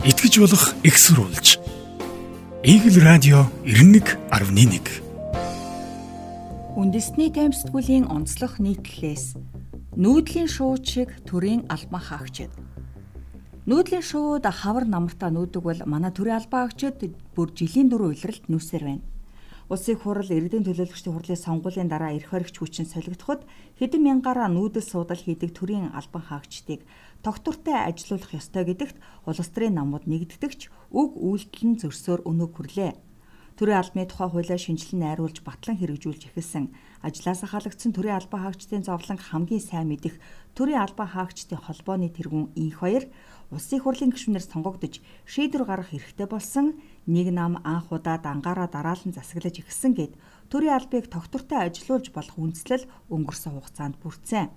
итгэж болох экссурулж. Игэл радио 91.1 Үндэсний таймсдгуулийн онцлог нийтлэлээс нүүдлийн шууд шиг төрийн албан хаагчид. Нүүдлийн шууд хавар намартаа нүүдэг бол манай төрийн албан хаагчид бүр жилийн дөрөв улиралд нүүсээр байна. Улсын хурал иргэдийн төлөөлөгчдийн хурлын сонгуулийн дараа эрх баригч хүчин солигдоход хэдэн мянгаараа нүүдэл суудал хийдэг төрийн албан хаагчдыг тогтвортой ажилуулах ёстой гэдэгт улс төрийн намууд нэгддэгч үг үйлдэл нь зөрсөөр өнөөг хүрлээ. Төрийн албаны тухай хуулиа шинжилэн найруулж батлан хэрэгжүүлж эхэлсэн ажлаас халагдсан төрийн албан хаагчдын зовлон хамгийн сайн мэдих төрийн албан хаагчдын холбооны тэргүүн инх баяр улсын хурлын гишүүнээр сонгогдож шийдвэр гаргах эрхтэй болсон нэг нам анх удаа дангаараа дараалан засаглаж эхэлсэн гэд төрийн албыг тогтвортой ажилуулж болох үндслэл өнгөрсөн хугацаанд бүрдсэн.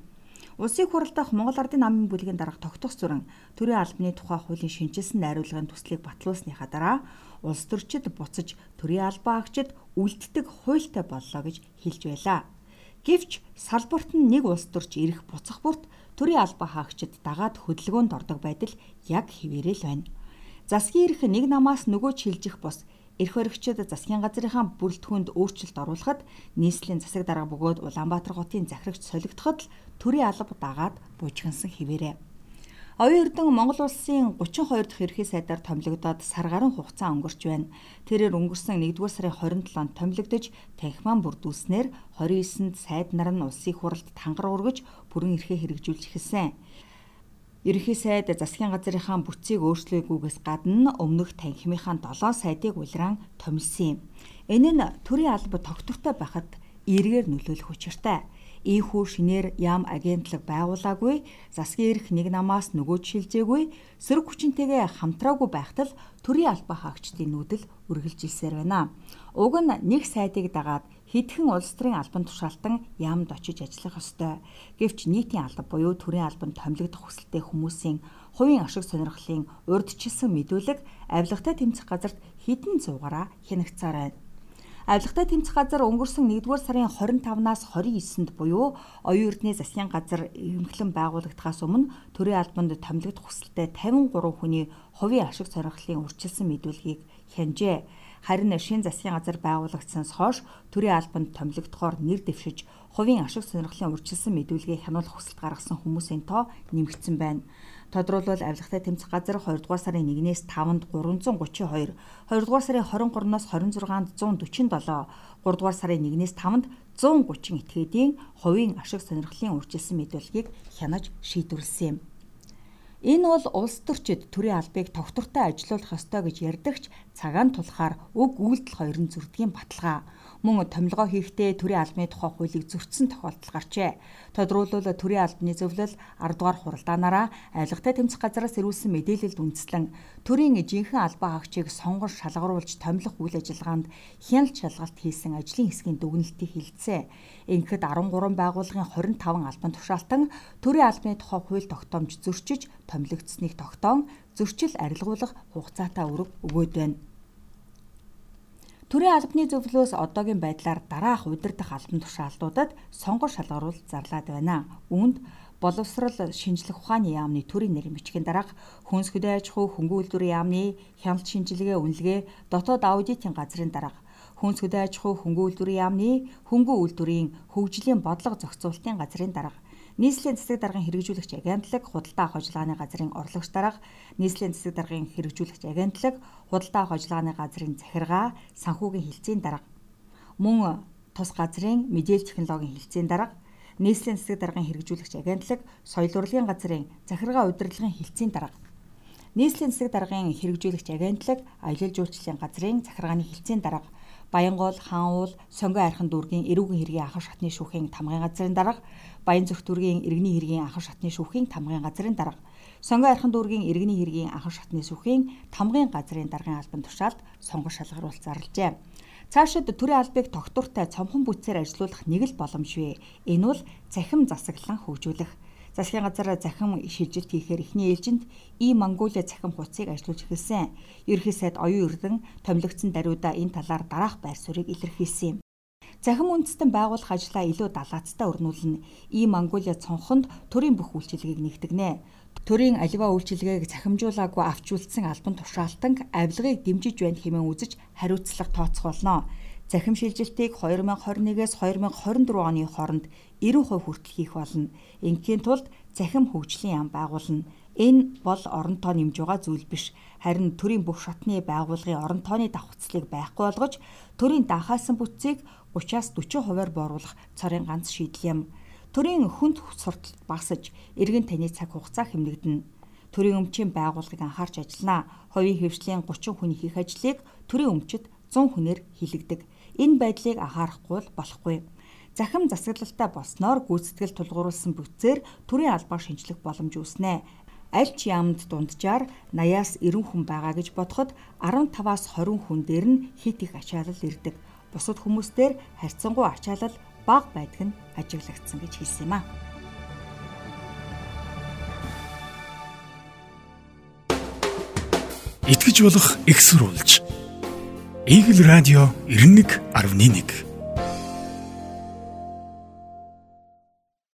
Улсын хурал дахь Монгол Ардын намын бүлгийн дарга тогтох зүрэн төрийн албаны тухай хуулийн шинжилсэн найруулгын төслийг батлуулсныхаа дараа улс төрчид буцаж төрийн албан агчид үлддэг хуультай боллоо гэж хэлж байлаа. Гэвч салбарт нь нэг улс төрч ирэх буцах бүрт төрийн албан хаагчид дагаад хөдөлгөөнд ордог байдал яг хэвээрэл байна. Засгийн эрх нэг намаас нөгөө чилжих бус эрх баригчид засгийн газрынхаа бүрэлдэхүүнд өөрчлөлт оруулахад нийслэлийн засаг дарга бөгөөд Улаанбаатар хотын захирагч солигдоход л төрийн алба дагаад буужгансан хിവэрэ. Оюун эрдэн Монгол улсын 32 дахь ерхий сайдаар томилогдоод сар гаруй хугацаа өнгөрч байна. Тэрээр өнгөрсөн 1-р сарын 27-нд томилогдож танхиман бүрдүүлснээр 29-нд сайд нар нь улсын хуралд тангар ургаж бүрэн эрхээ хэрэгжүүлж эхэлсэн. Ерөнхий сайд засгийн газрынхаа бүтцийг өөрчлөөгүйгээс гадна өмнөх танхимынхаа 7 сайдыг улиран томилсон юм. Энэ нь төрийн алба тогтвортой байхад эргээр нөлөөлөх учиртай ийхүү шинээр ям агентлаг байгуулаагүй, засгийн эрх нэг намаас нөгөө шилжээгүй, сөрөг хүчинтэйгээ хамтраагүй байхтал төрийн албаа хаагчдын нүүдэл үргэлжилсээр байна. Уг нь нэг сайдыг дагаад хэдхэн улс төрийн албан тушаалтан ямд очиж ажиллах ёстой. Гэвч нийтийн алба буюу төрийн албанд томилогдох хүсэлтэй хүмүүсийн хувийн ашиг сонирхлын урдчилсан мэдүүлэг авилгатай тэмцэх газарт хэдэн зуугаараа хянагцаар байна. Авилгатай тэмцэх газар өнгөрсөн 1-р сарын 25-наас 29-нд буюу оюун эрдний засгийн газар эмхлэн байгуулагдахаас өмнө төрийн албанд томилогдох хүсэлтэй 53 хүний хувийн ашиг сонирхлын урьдчилсан мэдүүлгийг хянжээ. Харин шин засгийн газар байгуулагдсанаас хойш төрийн албанд томилогдохоор нэр дэвшиж хувийн ашиг сонирхлын урьдчилсан мэдүүлгийг хянуулах хүсэлт гаргасан хүмүүсийн тоо нэмэгдсэн байна. Тодруулбал авилгатай тэмцэх газар 2 дугаар сарын 1-ээс 5-нд 332, 2 дугаар сарын 23-наас 26-нд 147, 3 дугаар сарын 1-ээс 5-нд 130 этгээдийн хувийн ашиг сонирхлын үржилсэн мэдүүлгийг хянаж шийдвэрлсэн юм. Энэ бол улс төрчид төрийн албыг тогтвортой ажилуулах ёстой гэж ярьдагч цагаан тулахаар өг үйлдэл хоёр нь зүрдгийн баталгаа мөн томилгоо хийхдээ төрийн албаны тухай хуулийг зөрчсөн тохиолдол гарчээ. Тодруулбал төрийн албаны зөвлөл 10 дугаар хуралдаанаараа авилгатай тэмцэх газараас ирүүлсэн мэдээлэлд үндэслэн төрийн жинхэнэ албаа хаагчийг сонгон шалгаруулж томилох үйл ажиллагаанд хяналт шалгалт хийсэн ажлын хэсгийн дүгнэлтийг хилцээ. Ингэхэд 13 байгууллагын 25 албан тушаалтан төрийн албаны тухай хууль тогтоомж зөрчиж томилогдсныг тогтоон зөрчил арилгуулах хугацаатай өрөг өгөөд байна. Төрийн албаны зөвлөлөөс одоогийн байдлаар дараах удирдах албан тушаалтуудад сонгор шалгаруулалт зарлаад байна. Үүнд боловсрал шинжлэх ухааны яамны төрийн нэрийн бичгийн дараах хүнс хөдөө аж ахуй хөнгөн үйлдвэрийн яамны хяналт шинжилгээ үнэлгээ дотоод аудитын газрын дараах хүнс хөдөө аж ахуй хөнгөн үйлдвэрийн яамны хөнгөн үйлдвэрийн хөгжлийн бодлого зохицуулалтын газрын дараах нийслэлийн засаг даргын хэрэгжүүлэгч агентлаг худалдаа авах ажиллагааны газрын орлогч дарга нийслэлийн засаг даргын хэрэгжүүлэгч агентлаг худалдаа авах ажиллагааны газрын захиргаа санхүүгийн хилцээний дарга. Мөн тус газрын мэдээлэл технологийн хилцээний дарга нийслэлийн засаг даргын хэрэгжүүлэгч агентлаг соёл урлагийн газрын захиргаа удирдлагын хилцээний дарга. Нийслэлийн засаг даргын хэрэгжүүлэгч агентлаг аялал жуулчлалын газрын захиргааны хилцээний дарга Баянгол, Хаануул, Сонгой архан дүүргийн эрүүгийн хэргийн ахар шатны шүүхийн тамгын газрын дарга, Баян зүх дүүргийн иргэний хэргийн ахар шатны шүүхийн тамгын газрын дарга, Сонгой архан дүүргийн иргэний хэргийн ахар шатны шүүхийн тамгын газрын даргын албан тушаалд сонгож шалгаруулалт зарлжээ. Цаашид төрийн албыг тогтвортой цомхон бүтцээр ажилуулах нэг л боломж вэ. Энэ бол цахим засаглан хөгжүүлэх засгийн газар захим шилжилт хийхээр эхний ээлжинд И Монголиа захим хуудсыг ажиллуулж эхэлсэн. Ерхий сайд оюун эрдэн томилогдсон даруйда энэ талаар дараах байр суурийг илэрхийлсэн юм. Захим үндэстэн байгуулах ажлаа илүү далаацтай өрнүүлнэ. И Монголиа цонхонд төрийн бүх үйлчилгээг нэгтгэнэ. Төрийн аливаа үйлчилгээг цахимжуулаагүй авч үлдсэн албан тушаалтан авилгыг дэмжиж байна хэмээн үзэж хариуцлага тооцоолно. Захим шилжилтийг 2021-ээс 2024 оны хооронд 90% хүртэл хийх болно. Ингийн тулд захим хөгжлийн яам байгуулна. Энэ бол орон тоо нэмж байгаа зүйл биш. Харин төрийн бүх шатны байгууллагын орон тооны давхцлыг байхгүй болгож төрийн даахаасан бүтцийг 30-аас 40%-аар бууруулах цорын ганц шийдэл юм. Төрийн хүнд сурталт багасж, эргэн таны цаг хугацаа хэмнэгдэнэ. Төрийн өмчийн байгууллагыг анхаарч ажиллана. Хувийн хөвшлийн 30 хүний хийх ажлыг төрийн өмчөд 100 хүнээр хийлэгдэг. Энэ байдлыг анхаарахгүй болохгүй. Захим засаглалтай болсноор гүйцэтгэл тулгуурласан бүтцээр төрийн албаа шинжлэх боломж үүснэ. Аль ч яамд дунджаар 80-аас 90 хүн байгаа гэж бодоход 15-аас 20 хүн дээр нь хит их ачаалал ирдэг. Бусад хүмүүстээр харьцангуй ачаалал бага байдаг нь ажиглагдсан гэж хэлсэн юм а. Итгэж болох экссурулж. Игэл радио 91.1